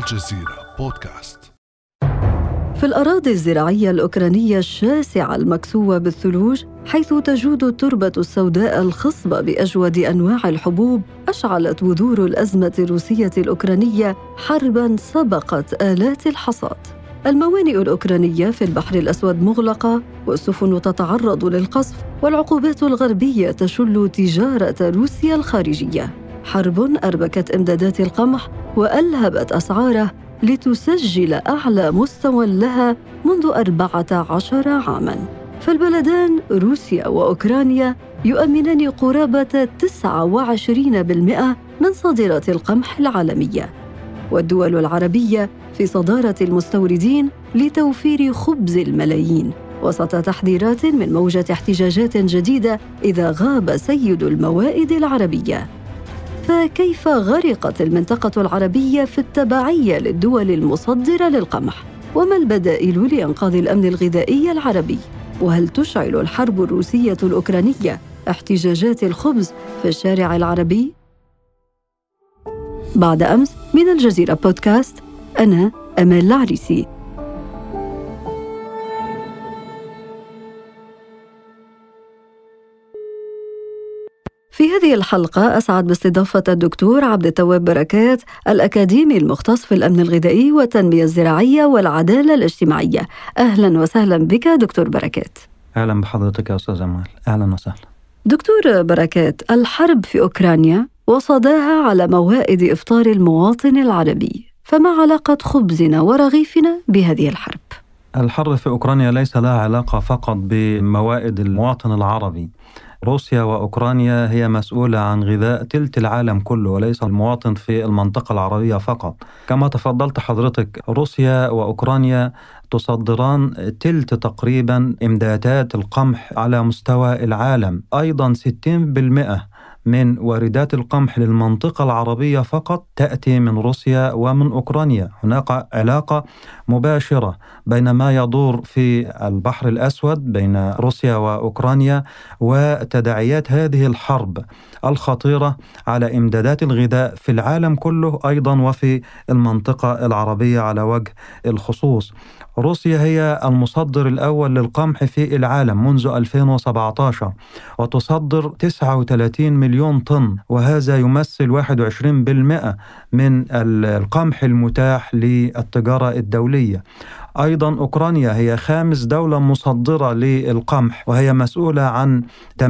الجزيرة بودكاست. في الأراضي الزراعية الأوكرانية الشاسعة المكسوة بالثلوج حيث تجود التربة السوداء الخصبة بأجود أنواع الحبوب أشعلت بذور الأزمة الروسية الأوكرانية حرباً سبقت آلات الحصاد. الموانئ الأوكرانية في البحر الأسود مغلقة والسفن تتعرض للقصف والعقوبات الغربية تشل تجارة روسيا الخارجية. حرب أربكت إمدادات القمح وألهبت أسعاره لتسجل أعلى مستوى لها منذ أربعة عشر عاماً. فالبلدان روسيا وأوكرانيا يؤمنان قرابة 29% من صادرات القمح العالمية. والدول العربية في صدارة المستوردين لتوفير خبز الملايين. وسط تحذيرات من موجة احتجاجات جديدة إذا غاب سيد الموائد العربية. فكيف غرقت المنطقة العربية في التبعية للدول المصدرة للقمح؟ وما البدائل لإنقاذ الأمن الغذائي العربي؟ وهل تشعل الحرب الروسية الأوكرانية احتجاجات الخبز في الشارع العربي؟ بعد أمس من الجزيرة بودكاست أنا أمال العريسي في هذه الحلقة أسعد باستضافة الدكتور عبد التواب بركات الأكاديمي المختص في الأمن الغذائي والتنمية الزراعية والعدالة الاجتماعية. أهلا وسهلا بك دكتور بركات. أهلا بحضرتك يا أستاذ أمال أهلا وسهلا. دكتور بركات الحرب في أوكرانيا وصداها على موائد إفطار المواطن العربي فما علاقة خبزنا ورغيفنا بهذه الحرب؟ الحرب في أوكرانيا ليس لها علاقة فقط بموائد المواطن العربي. روسيا وأوكرانيا هي مسؤولة عن غذاء تلت العالم كله وليس المواطن في المنطقة العربية فقط. كما تفضلت حضرتك روسيا وأوكرانيا تصدران تلت تقريبا إمدادات القمح على مستوى العالم. أيضا 60% من واردات القمح للمنطقة العربية فقط تأتي من روسيا ومن أوكرانيا. هناك علاقة مباشرة بين ما يدور في البحر الأسود بين روسيا وأوكرانيا وتداعيات هذه الحرب الخطيرة على إمدادات الغذاء في العالم كله أيضا وفي المنطقة العربية على وجه الخصوص. روسيا هي المصدر الأول للقمح في العالم منذ 2017 وتصدر 39 مليون طن وهذا يمثل 21% من القمح المتاح للتجارة الدولية. أيضا أوكرانيا هي خامس دولة مصدرة للقمح وهي مسؤولة عن 8%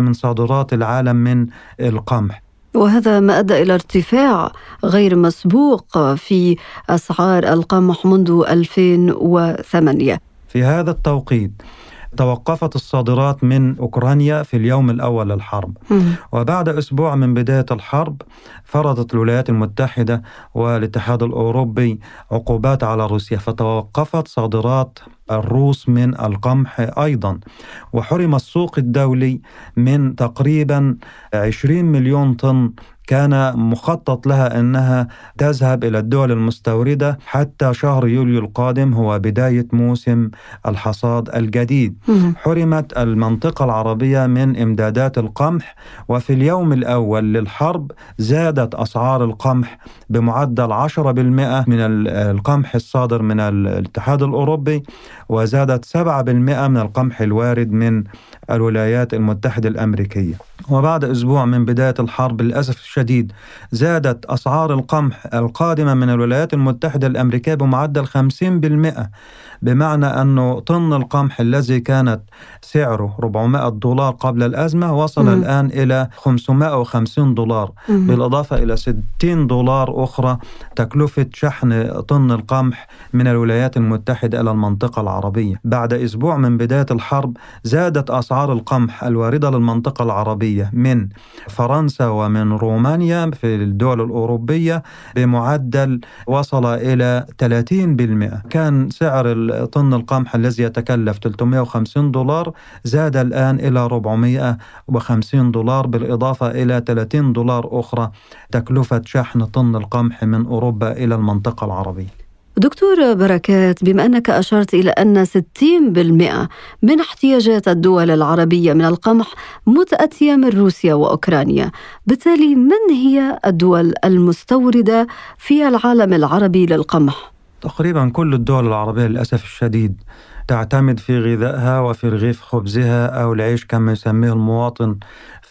من صادرات العالم من القمح. وهذا ما أدى إلى ارتفاع غير مسبوق في أسعار القمح منذ 2008 في هذا التوقيت توقفت الصادرات من أوكرانيا في اليوم الأول للحرب. وبعد أسبوع من بداية الحرب فرضت الولايات المتحدة والاتحاد الأوروبي عقوبات على روسيا فتوقفت صادرات الروس من القمح أيضا. وحرم السوق الدولي من تقريبا 20 مليون طن كان مخطط لها إنها تذهب إلى الدول المستوردة حتى شهر يوليو القادم هو بداية موسم الحصاد الجديد. حرمت المنطقة العربية من إمدادات القمح وفي اليوم الأول للحرب زادت أسعار القمح بمعدل 10% من القمح الصادر من الاتحاد الأوروبي وزادت 7% من القمح الوارد من الولايات المتحدة الأمريكية. وبعد أسبوع من بداية الحرب للأسف الشديد زادت أسعار القمح القادمة من الولايات المتحدة الأمريكية بمعدل 50% بمعنى أنه طن القمح الذي كانت سعره 400 دولار قبل الأزمة وصل م. الآن إلى 550 دولار م. بالإضافة إلى 60 دولار أخرى تكلفة شحن طن القمح من الولايات المتحدة إلى المنطقة العربية بعد أسبوع من بداية الحرب زادت أسعار القمح الواردة للمنطقة العربية من فرنسا ومن رومانيا في الدول الأوروبية بمعدل وصل إلى 30% كان سعر طن القمح الذي يتكلف 350 دولار زاد الآن إلى 450 دولار بالإضافة إلى 30 دولار أخرى تكلفة شحن طن القمح من أوروبا إلى المنطقة العربية. دكتور بركات بما أنك أشرت إلى أن 60% من احتياجات الدول العربية من القمح متأتية من روسيا وأوكرانيا بالتالي من هي الدول المستوردة في العالم العربي للقمح؟ تقريبا كل الدول العربية للأسف الشديد تعتمد في غذائها وفي رغيف خبزها أو العيش كما يسميه المواطن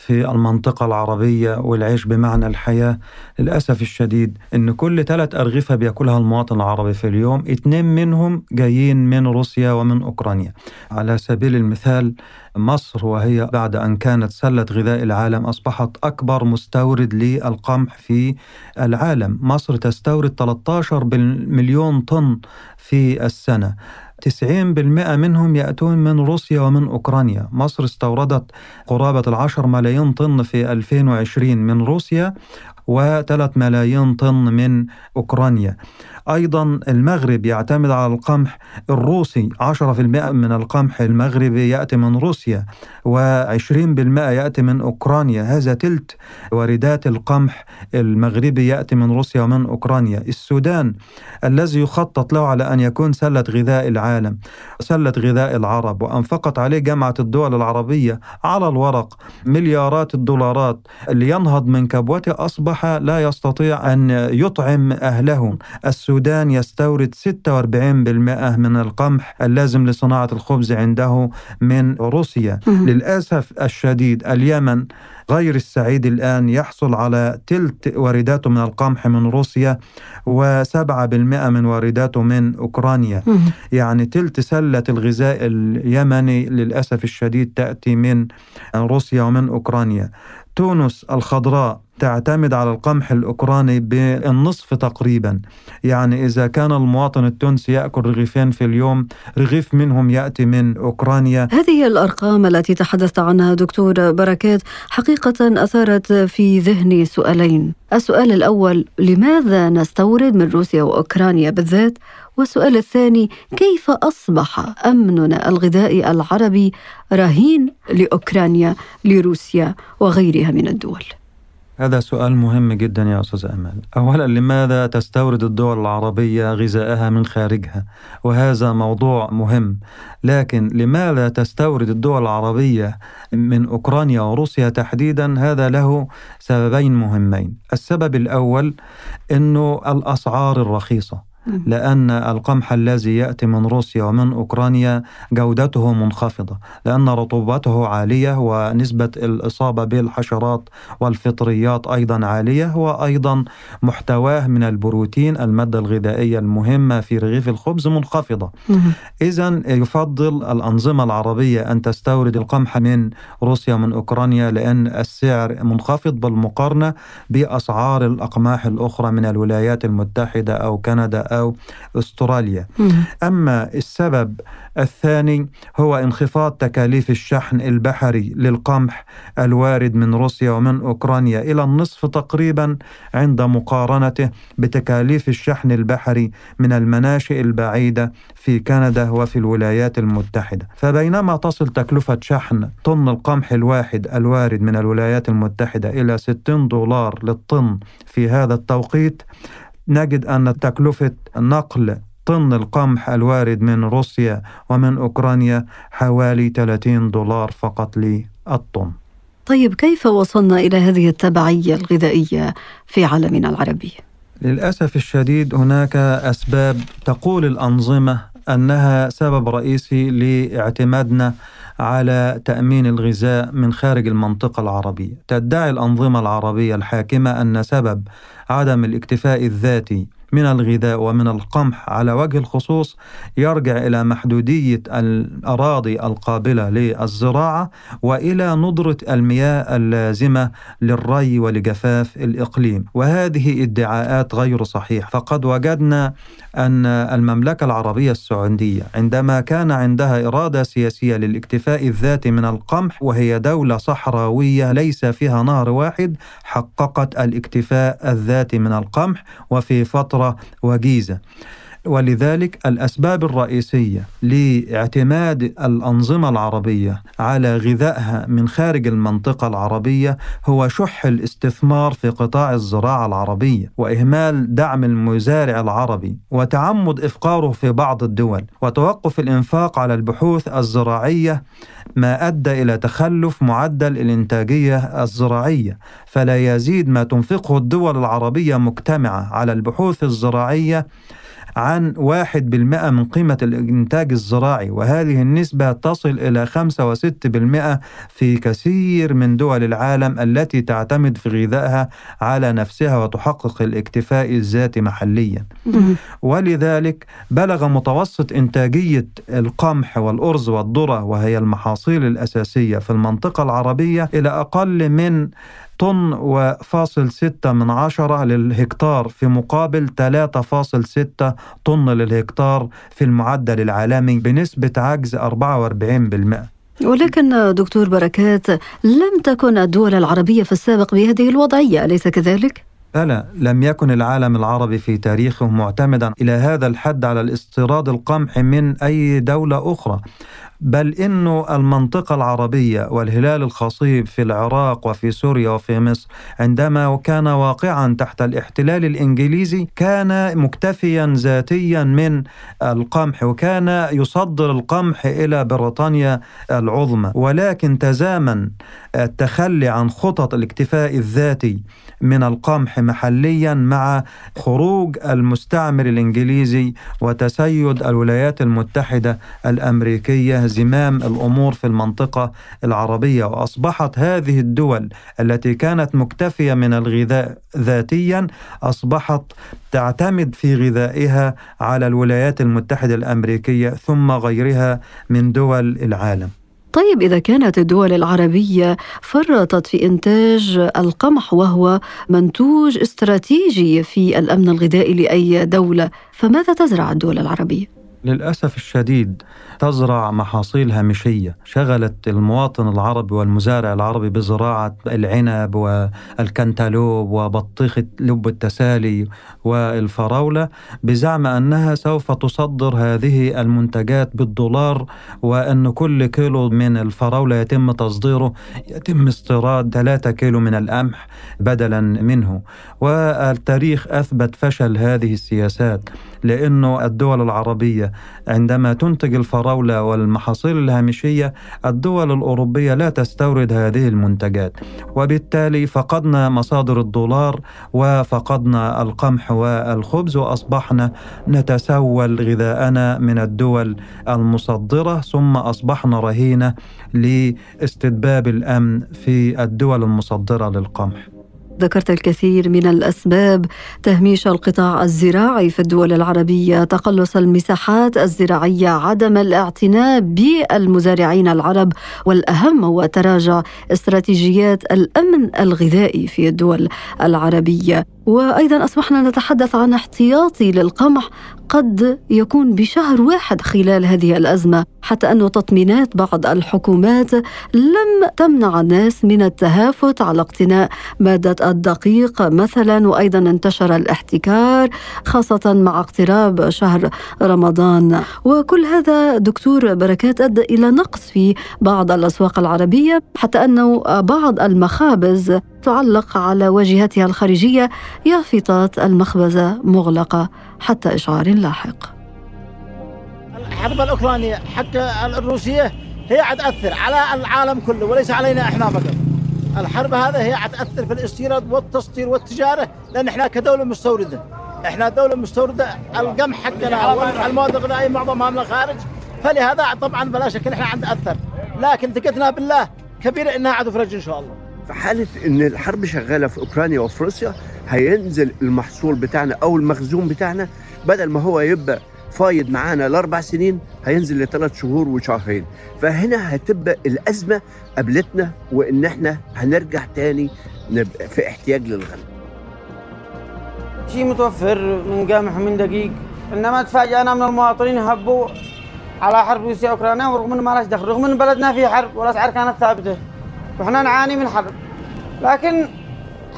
في المنطقة العربية والعيش بمعنى الحياة للأسف الشديد أن كل ثلاث أرغفة بيأكلها المواطن العربي في اليوم اثنين منهم جايين من روسيا ومن أوكرانيا. على سبيل المثال مصر وهي بعد أن كانت سلة غذاء العالم أصبحت أكبر مستورد للقمح في العالم. مصر تستورد 13 مليون طن في السنة. 90% منهم يأتون من روسيا ومن أوكرانيا. مصر استوردت قرابة العشر ملايين طن في 2020 من روسيا وثلاث ملايين طن من أوكرانيا. أيضا المغرب يعتمد على القمح الروسي. 10% من القمح المغربي يأتي من روسيا و20% يأتي من أوكرانيا. هذا تلت واردات القمح المغربي يأتي من روسيا ومن أوكرانيا. السودان الذي يخطط له على أن يكون سلة غذاء العالم سلة غذاء العرب وأنفقت عليه جامعة الدول العربية على الورق مليارات الدولارات لينهض من كبوته أصبح لا يستطيع أن يطعم أهله. السودان يستورد 46% من القمح اللازم لصناعة الخبز عنده من روسيا. للأسف الشديد اليمن غير السعيد الآن يحصل على تلت وارداته من القمح من روسيا وسبعة بالمئة من وارداته من أوكرانيا. يعني تلت سلة الغذاء اليمني للأسف الشديد تأتي من روسيا ومن أوكرانيا. تونس الخضراء تعتمد على القمح الأوكراني بالنصف تقريبا. يعني إذا كان المواطن التونسي يأكل رغيفين في اليوم رغيف منهم يأتي من أوكرانيا. هذه الأرقام التي تحدثت عنها دكتور بركات حقيقة أثارت في ذهني سؤالين. السؤال الأول لماذا نستورد من روسيا وأوكرانيا بالذات؟ والسؤال الثاني كيف أصبح امننا الغذائي العربي رهين لأوكرانيا لروسيا وغيرها من الدول؟ هذا سؤال مهم جدا يا أستاذ امال. اولا لماذا تستورد الدول العربية غذائها من خارجها؟ وهذا موضوع مهم. لكن لماذا تستورد الدول العربية من أوكرانيا وروسيا تحديدا؟ هذا له سببين مهمين. السبب الأول إنه الأسعار الرخيصة. لأن القمح الذي يأتي من روسيا ومن أوكرانيا جودته منخفضة لأن رطوبته عالية ونسبة الإصابة بالحشرات والفطريات أيضا عالية وأيضا محتواه من البروتين المادة الغذائية المهمة في رغيف الخبز منخفضة. إذا يفضل الأنظمة العربية أن تستورد القمح من روسيا ومن أوكرانيا لأن السعر منخفض بالمقارنة بأسعار الأقماح الأخرى من الولايات المتحدة أو كندا أو أستراليا. أما السبب الثاني هو انخفاض تكاليف الشحن البحري للقمح الوارد من روسيا ومن أوكرانيا إلى النصف تقريبا عند مقارنته بتكاليف الشحن البحري من المناشئ البعيدة في كندا وفي الولايات المتحدة. فبينما تصل تكلفة شحن طن القمح الواحد الوارد من الولايات المتحدة إلى 60 دولار للطن في هذا التوقيت نجد أن تكلفة نقل طن القمح الوارد من روسيا ومن أوكرانيا حوالي 30 دولار فقط للطن طيب كيف وصلنا إلى هذه التبعية الغذائية في عالمنا العربي؟ للأسف الشديد هناك أسباب تقول الأنظمة أنها سبب رئيسي لاعتمادنا على تأمين الغذاء من خارج المنطقة العربية. تدعي الأنظمة العربية الحاكمة أن سبب عدم الاكتفاء الذاتي من الغذاء ومن القمح على وجه الخصوص يرجع إلى محدودية الأراضي القابلة للزراعة وإلى ندرة المياه اللازمة للري ولجفاف الإقليم. وهذه ادعاءات غير صحيحه فقد وجدنا أن المملكة العربية السعودية عندما كان عندها إرادة سياسية للاكتفاء الذاتي من القمح وهي دولة صحراوية ليس فيها نهر واحد حققت الاكتفاء الذاتي من القمح. وفي فتره وجيزه ولذلك الأسباب الرئيسية لاعتماد الأنظمة العربية على غذائها من خارج المنطقة العربية هو شح الاستثمار في قطاع الزراعة العربية وإهمال دعم المزارع العربي وتعمد إفقاره في بعض الدول وتوقف الإنفاق على البحوث الزراعية ما أدى إلى تخلف معدل الإنتاجية الزراعية. فلا يزيد ما تنفقه الدول العربية مجتمعة على البحوث الزراعية عن واحد بالمئة من قيمة الإنتاج الزراعي وهذه النسبة تصل إلى خمسة وست بالمئة في كثير من دول العالم التي تعتمد في غذائها على نفسها وتحقق الاكتفاء الذاتي محليا. ولذلك بلغ متوسط إنتاجية القمح والأرز والذرة وهي المحاصيل الأساسية في المنطقة العربية إلى أقل من طن وفاصل ستة من عشرة للهكتار في مقابل 3.6 طن للهكتار في المعدل العالمي بنسبة عجز 44% ولكن دكتور بركات لم تكن الدول العربية في السابق بهذه الوضعية أليس كذلك؟ ألا لم يكن العالم العربي في تاريخه معتمدا إلى هذا الحد على الاستيراد القمح من أي دولة أخرى بل إن المنطقة العربية والهلال الخصيب في العراق وفي سوريا وفي مصر عندما كان واقعا تحت الاحتلال الإنجليزي كان مكتفيا ذاتيا من القمح وكان يصدر القمح إلى بريطانيا العظمى ولكن تزامن التخلي عن خطط الاكتفاء الذاتي من القمح محليا مع خروج المستعمر الإنجليزي وتسيد الولايات المتحدة الأمريكية زمام الأمور في المنطقة العربية وأصبحت هذه الدول التي كانت مكتفية من الغذاء ذاتيا أصبحت تعتمد في غذائها على الولايات المتحدة الأمريكية ثم غيرها من دول العالم طيب إذا كانت الدول العربية فرطت في إنتاج القمح وهو منتوج استراتيجي في الأمن الغذائي لأي دولة فماذا تزرع الدول العربية؟ للأسف الشديد تزرع محاصيل هامشية. شغلت المواطن العربي والمزارع العربي بزراعة العنب والكنتالوب وبطيخة لب التسالي والفراولة بزعم أنها سوف تصدر هذه المنتجات بالدولار وأن كل كيلو من الفراولة يتم تصديره يتم استيراد 3 كيلو من القمح بدلا منه. والتاريخ أثبت فشل هذه السياسات. لأنه الدول العربية عندما تنتج الفراولة والمحاصيل الهامشية الدول الأوروبية لا تستورد هذه المنتجات. وبالتالي فقدنا مصادر الدولار وفقدنا القمح والخبز وأصبحنا نتسول غذاءنا من الدول المصدرة ثم أصبحنا رهينة لاستتباب الأمن في الدول المصدرة للقمح. ذكرت الكثير من الأسباب. تهميش القطاع الزراعي في الدول العربية تقلص المساحات الزراعية عدم الاعتناء بالمزارعين العرب والأهم هو تراجع استراتيجيات الأمن الغذائي في الدول العربية. وأيضا أصبحنا نتحدث عن احتياطي للقمح قد يكون بشهر واحد خلال هذه الأزمة حتى أن تطمينات بعض الحكومات لم تمنع الناس من التهافت على اقتناء مادة الدقيق مثلا وأيضا انتشر الاحتكار خاصة مع اقتراب شهر رمضان. وكل هذا دكتور بركات أدى إلى نقص في بعض الأسواق العربية حتى أنه بعض المخابز تعلق على واجهتها الخارجية يافطات المخبزه مغلقة حتى إشعار لاحق. الحرب الأوكرانية حتى الروسية هي تأثر على العالم كله وليس علينا إحنا فقط. الحرب هذا هي تأثر في الاستيراد والتصدير والتجارة لأن إحنا كدولة مستوردة. إحنا دولة مستوردة القمح حقنا والمواد الغذائيه معظمها من الخارج فلهذا طبعا بلا شك إحنا عند اثر لكن ثقتنا بالله كبيرة إنها عاد فرج إن شاء الله. في حالة إن الحرب شغالة في أوكرانيا وفي روسيا هينزل المحصول بتاعنا أو المخزون بتاعنا. بدل ما هو يبقى فايض معانا لأربع سنين هينزل لثلاث شهور وشهرين. فهنا هتبقى الأزمة قابلتنا وإن إحنا هنرجع تاني نبقى في احتياج للغلب شيء متوفر من قمح من دقيق. إنما تفاجئنا من المواطنين هبوا على حرب روسيا اوكرانيا ورغم إنه ما لهاش دخل رغم ان بلدنا في حرب والاسعار كانت ثابتة. وإحنا نعاني من حرب. لكن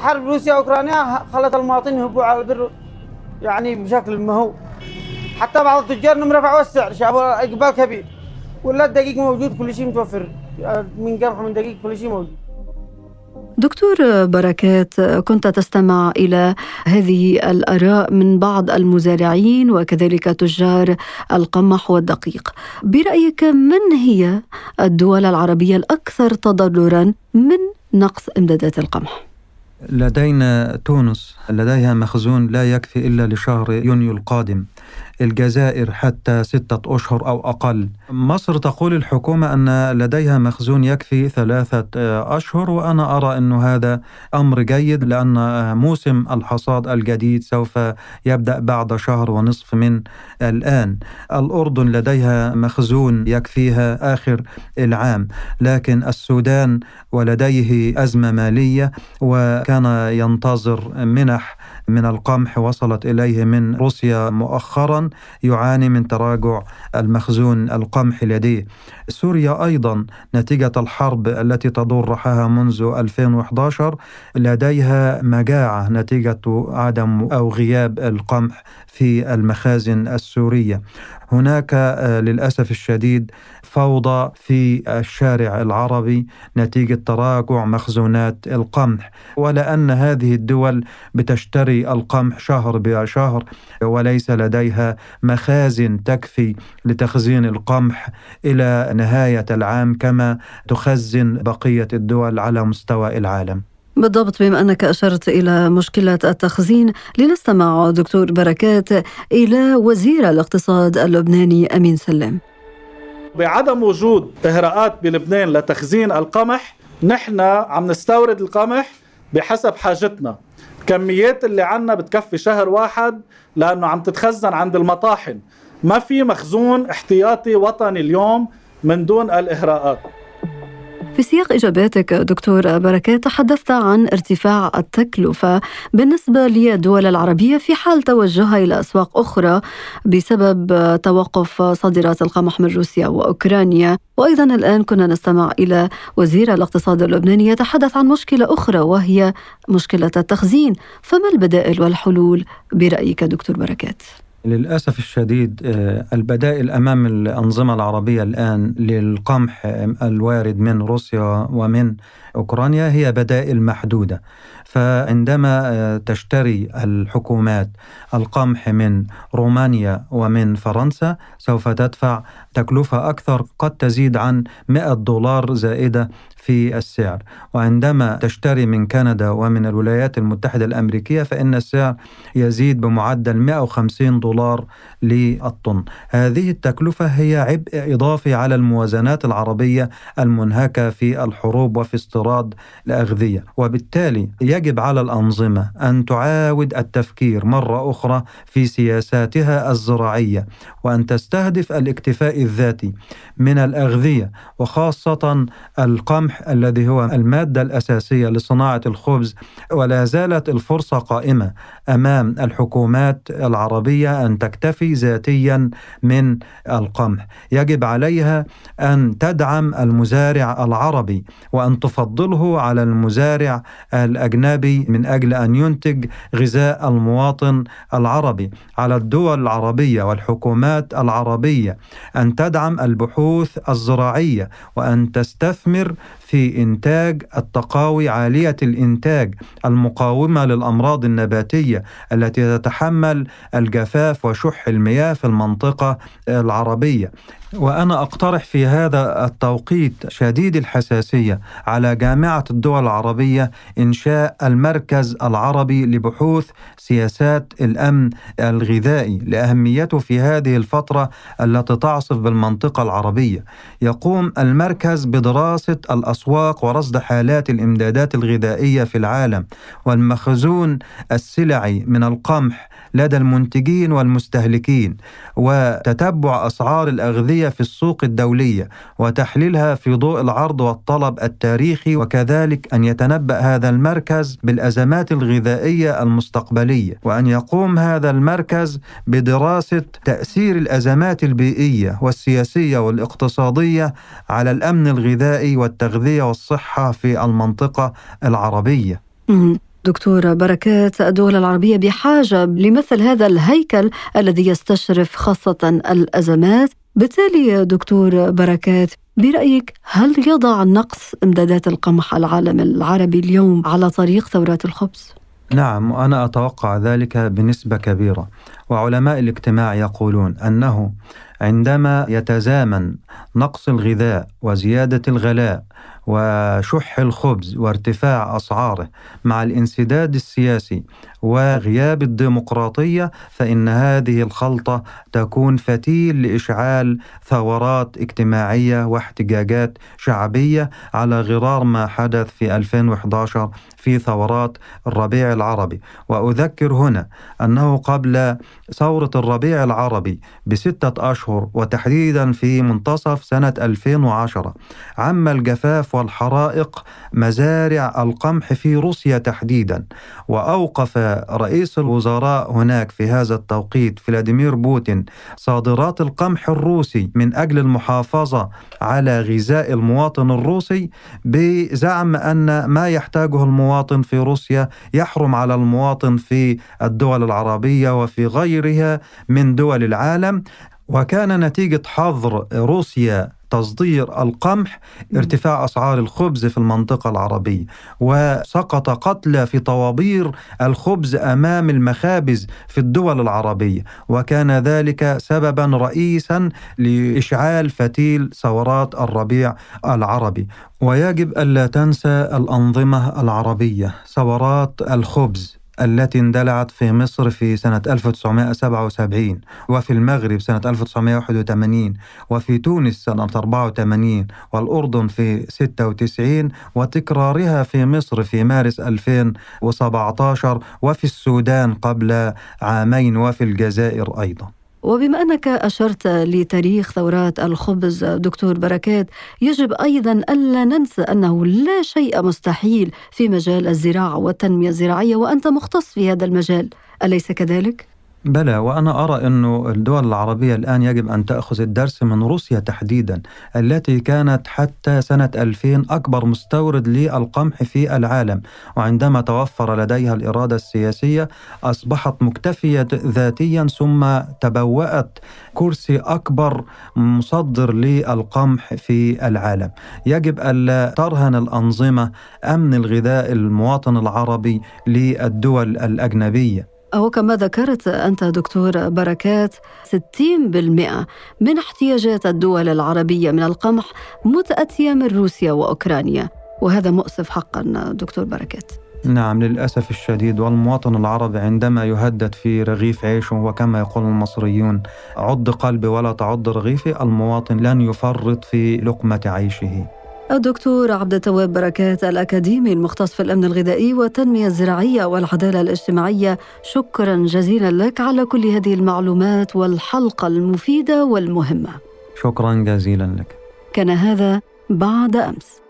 حرب روسيا اوكرانيا خلت المواطنين يهبوا على البر يعني بشكل ما هو. حتى بعض التجار انهم رفعوا السعر شافوا إقبال كبير. ولا الدقيق موجود كل شيء متوفر. من قمح ومن دقيق كل شيء موجود. دكتور بركات كنت تستمع إلى هذه الآراء من بعض المزارعين وكذلك تجار القمح والدقيق. برأيك من هي الدول العربية الأكثر تضررا من نقص إمدادات القمح؟ لدينا تونس لديها مخزون لا يكفي إلا لشهر يونيو القادم. الجزائر حتى ستة أشهر أو أقل. مصر تقول الحكومة أن لديها مخزون يكفي ثلاثة أشهر وأنا أرى أن هذا أمر جيد لأن موسم الحصاد الجديد سوف يبدأ بعد شهر ونصف من الآن. الأردن لديها مخزون يكفيها آخر العام لكن السودان ولديه أزمة مالية وكان ينتظر منح من القمح وصلت إليه من روسيا مؤخرا يعاني من تراجع المخزون القمح لديه سوريا أيضا نتيجة الحرب التي تدور رحاها منذ 2011 لديها مجاعة نتيجة عدم أو غياب القمح. في المخازن السورية. هناك آه، للأسف الشديد فوضى في الشارع العربي نتيجة تراجع مخزونات القمح. ولان هذه الدول بتشتري القمح شهر بشهر وليس لديها مخازن تكفي لتخزين القمح إلى نهاية العام كما تخزن بقية الدول على مستوى العالم. بالضبط بما أنك أشرت إلى مشكله التخزين لنستمع دكتور بركات إلى وزير الاقتصاد اللبناني أمين سلام. بعدم وجود إهراءات بلبنان لتخزين القمح نحن عم نستورد القمح بحسب حاجتنا. كميات اللي عنا بتكفي شهر واحد لأنه عم تتخزن عند المطاحن. ما في مخزون احتياطي وطني اليوم من دون الإهراءات. في سياق إجاباتك دكتور بركات تحدثت عن ارتفاع التكلفة بالنسبة للدول العربية في حال توجهها إلى أسواق أخرى بسبب توقف صادرات القمح من روسيا وأوكرانيا وأيضا الآن كنا نستمع إلى وزير الاقتصاد اللبناني يتحدث عن مشكلة أخرى وهي مشكلة التخزين فما البدائل والحلول برأيك دكتور بركات؟ للأسف الشديد آه، البدائل أمام الأنظمة العربية الآن للقمح الوارد من روسيا ومن أوكرانيا هي بدائل محدودة. فعندما آه، تشتري الحكومات القمح من رومانيا ومن فرنسا سوف تدفع تكلفة أكثر قد تزيد عن 100 دولار زائدة في السعر. وعندما تشتري من كندا ومن الولايات المتحدة الأمريكية فإن السعر يزيد بمعدل 150 دولار للطن. هذه التكلفة هي عبء إضافي على الموازنات العربية المنهكة في الحروب وفي استيراد الأغذية. وبالتالي يجب على الأنظمة أن تعاود التفكير مرة أخرى في سياساتها الزراعية وأن تستهدف الاكتفاء الذاتي من الأغذية وخاصة القمح الذي هو المادة الأساسية لصناعة الخبز. ولا زالت الفرصة قائمة أمام الحكومات العربية أن تكتفي ذاتيا من القمح. يجب عليها أن تدعم المزارع العربي وأن تفضله على المزارع الأجنبي من أجل أن ينتج غذاء المواطن العربي. على الدول العربية والحكومات العربية أن تدعم البحوث الزراعية وأن تستثمر في إنتاج التقاوي عالية الإنتاج المقاومة للأمراض النباتية التي تتحمل الجفاف وشح المياه في المنطقة العربية. وأنا أقترح في هذا التوقيت شديد الحساسية على جامعة الدول العربية إنشاء المركز العربي لبحوث سياسات الأمن الغذائي لأهميته في هذه الفترة التي تعصف بالمنطقة العربية. يقوم المركز بدراسة الأسواق ورصد حالات الإمدادات الغذائية في العالم والمخزون السلعي من القمح لدى المنتجين والمستهلكين وتتبع أسعار الأغذية في السوق الدولية وتحليلها في ضوء العرض والطلب التاريخي وكذلك أن يتنبأ هذا المركز بالأزمات الغذائية المستقبلية وأن يقوم هذا المركز بدراسة تأثير الأزمات البيئية والسياسية والاقتصادية على الأمن الغذائي والتغذية والصحة في المنطقة العربية. دكتور بركات الدول العربية بحاجة لمثل هذا الهيكل الذي يستشرف خاصة الأزمات بالتالي دكتور بركات برأيك هل يضع نقص إمدادات القمح العالم العربي اليوم على طريق ثورات الخبز؟ نعم وأنا أتوقع ذلك بنسبة كبيرة وعلماء الاجتماع يقولون أنه عندما يتزامن نقص الغذاء وزيادة الغلاء وشح الخبز وارتفاع أسعاره مع الانسداد السياسي وغياب الديمقراطية فإن هذه الخلطة تكون فتيل لإشعال ثورات اجتماعية واحتجاجات شعبية على غرار ما حدث في 2011 في ثورات الربيع العربي. وأذكر هنا أنه قبل ثورة الربيع العربي بستة أشهر وتحديدا في منتصف سنة 2010 عم الجفاف والحرائق مزارع القمح في روسيا تحديدا وأوقف رئيس الوزراء هناك في هذا التوقيت فلاديمير بوتين صادرات القمح الروسي من أجل المحافظة على غذاء المواطن الروسي بزعم أن ما يحتاجه المواطن في روسيا يحرم على المواطن في الدول العربية وفي غيرها من دول العالم. وكان نتيجة حظر روسيا تصدير القمح ارتفاع أسعار الخبز في المنطقة العربية وسقط قتلى في طوابير الخبز أمام المخابز في الدول العربية وكان ذلك سببا رئيسا لإشعال فتيل ثورات الربيع العربي. ويجب ألا تنسى الأنظمة العربية ثورات الخبز. التي اندلعت في مصر في سنة 1977 وفي المغرب سنة 1981 وفي تونس سنة 84 والأردن في 96 وتكرارها في مصر في مارس 2017 وفي السودان قبل عامين وفي الجزائر أيضاً. وبما أنك أشرت لتاريخ ثورات الخبز دكتور بركات يجب أيضا ألا ننسى أنه لا شيء مستحيل في مجال الزراعة والتنمية الزراعية وأنت مختص في هذا المجال. أليس كذلك؟ بلى وأنا أرى أن الدول العربية الآن يجب أن تأخذ الدرس من روسيا تحديدا التي كانت حتى سنة 2000 أكبر مستورد للقمح في العالم. وعندما توفر لديها الإرادة السياسية أصبحت مكتفية ذاتيا ثم تبوأت كرسي أكبر مصدر للقمح في العالم. يجب ألا ترهن الأنظمة أمن الغذاء المواطن العربي للدول الأجنبية. وكما ذكرت أنت دكتور بركات 60% من احتياجات الدول العربية من القمح متأتية من روسيا وأوكرانيا. وهذا مؤسف حقا دكتور بركات. نعم للأسف الشديد والمواطن العربي عندما يهدد في رغيف عيشه وكما يقول المصريون عض قلبي ولا تعض رغيفي المواطن لن يفرط في لقمة عيشه. الدكتور عبد التواب بركات الأكاديمي المختص في الأمن الغذائي والتنمية الزراعية والعدالة الاجتماعية. شكرا جزيلا لك على كل هذه المعلومات والحلقة المفيدة والمهمة. شكرا جزيلا لك. كان هذا بعد أمس.